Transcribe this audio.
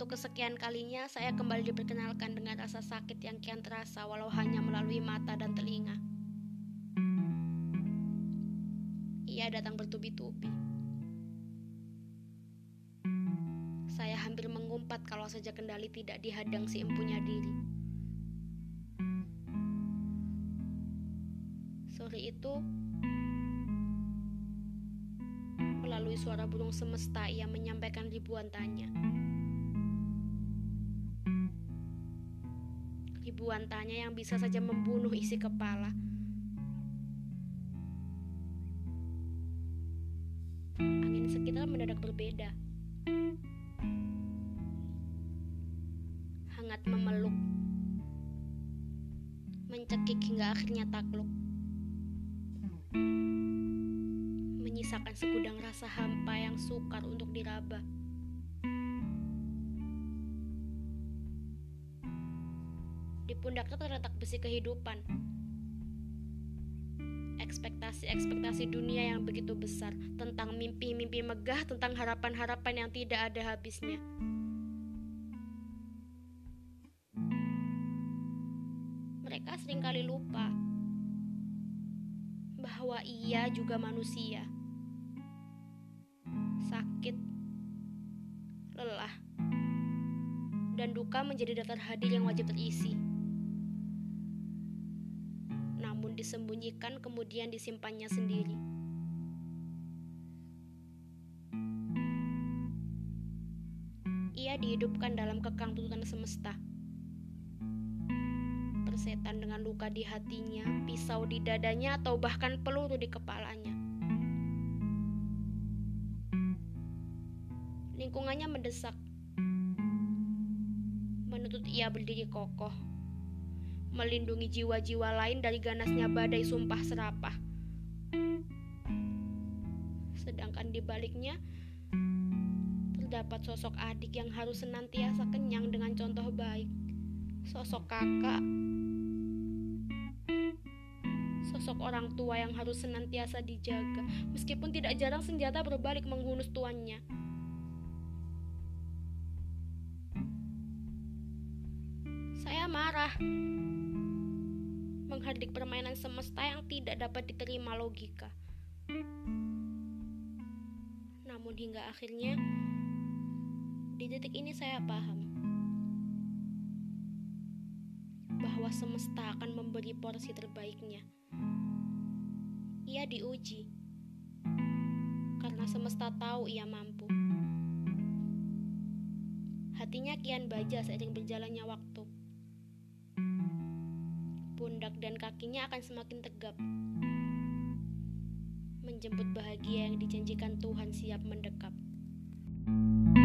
Untuk kesekian kalinya, saya kembali diperkenalkan dengan rasa sakit yang kian terasa walau hanya melalui mata dan telinga. Ia datang bertubi-tubi. Saya hampir mengumpat kalau saja kendali tidak dihadang si empunya diri. Sore itu, melalui suara burung semesta ia menyampaikan ribuan tanya. Ribuan tanya yang bisa saja membunuh isi kepala. Angin sekitar mendadak berbeda. Hangat memeluk, mencekik hingga akhirnya takluk. Menyisakan segudang rasa hampa yang sukar untuk diraba. Di pundaknya terletak besi kehidupan. Ekspektasi-ekspektasi dunia yang begitu besar tentang mimpi-mimpi megah, tentang harapan-harapan yang tidak ada habisnya. Mereka sering kali lupa bahwa ia juga manusia. Sakit, lelah, dan duka menjadi daftar hadir yang wajib terisi disembunyikan kemudian disimpannya sendiri. Ia dihidupkan dalam kekang tuntutan semesta. Persetan dengan luka di hatinya, pisau di dadanya, atau bahkan peluru di kepalanya. Lingkungannya mendesak, menuntut ia berdiri kokoh melindungi jiwa-jiwa lain dari ganasnya badai sumpah serapah. Sedangkan di baliknya terdapat sosok adik yang harus senantiasa kenyang dengan contoh baik. Sosok kakak, sosok orang tua yang harus senantiasa dijaga, meskipun tidak jarang senjata berbalik menghunus tuannya. Saya marah menghardik permainan semesta yang tidak dapat diterima logika. Namun hingga akhirnya, di titik ini saya paham bahwa semesta akan memberi porsi terbaiknya. Ia diuji karena semesta tahu ia mampu. Hatinya kian baja seiring berjalannya waktu pundak dan kakinya akan semakin tegap. Menjemput bahagia yang dijanjikan Tuhan siap mendekap. thank you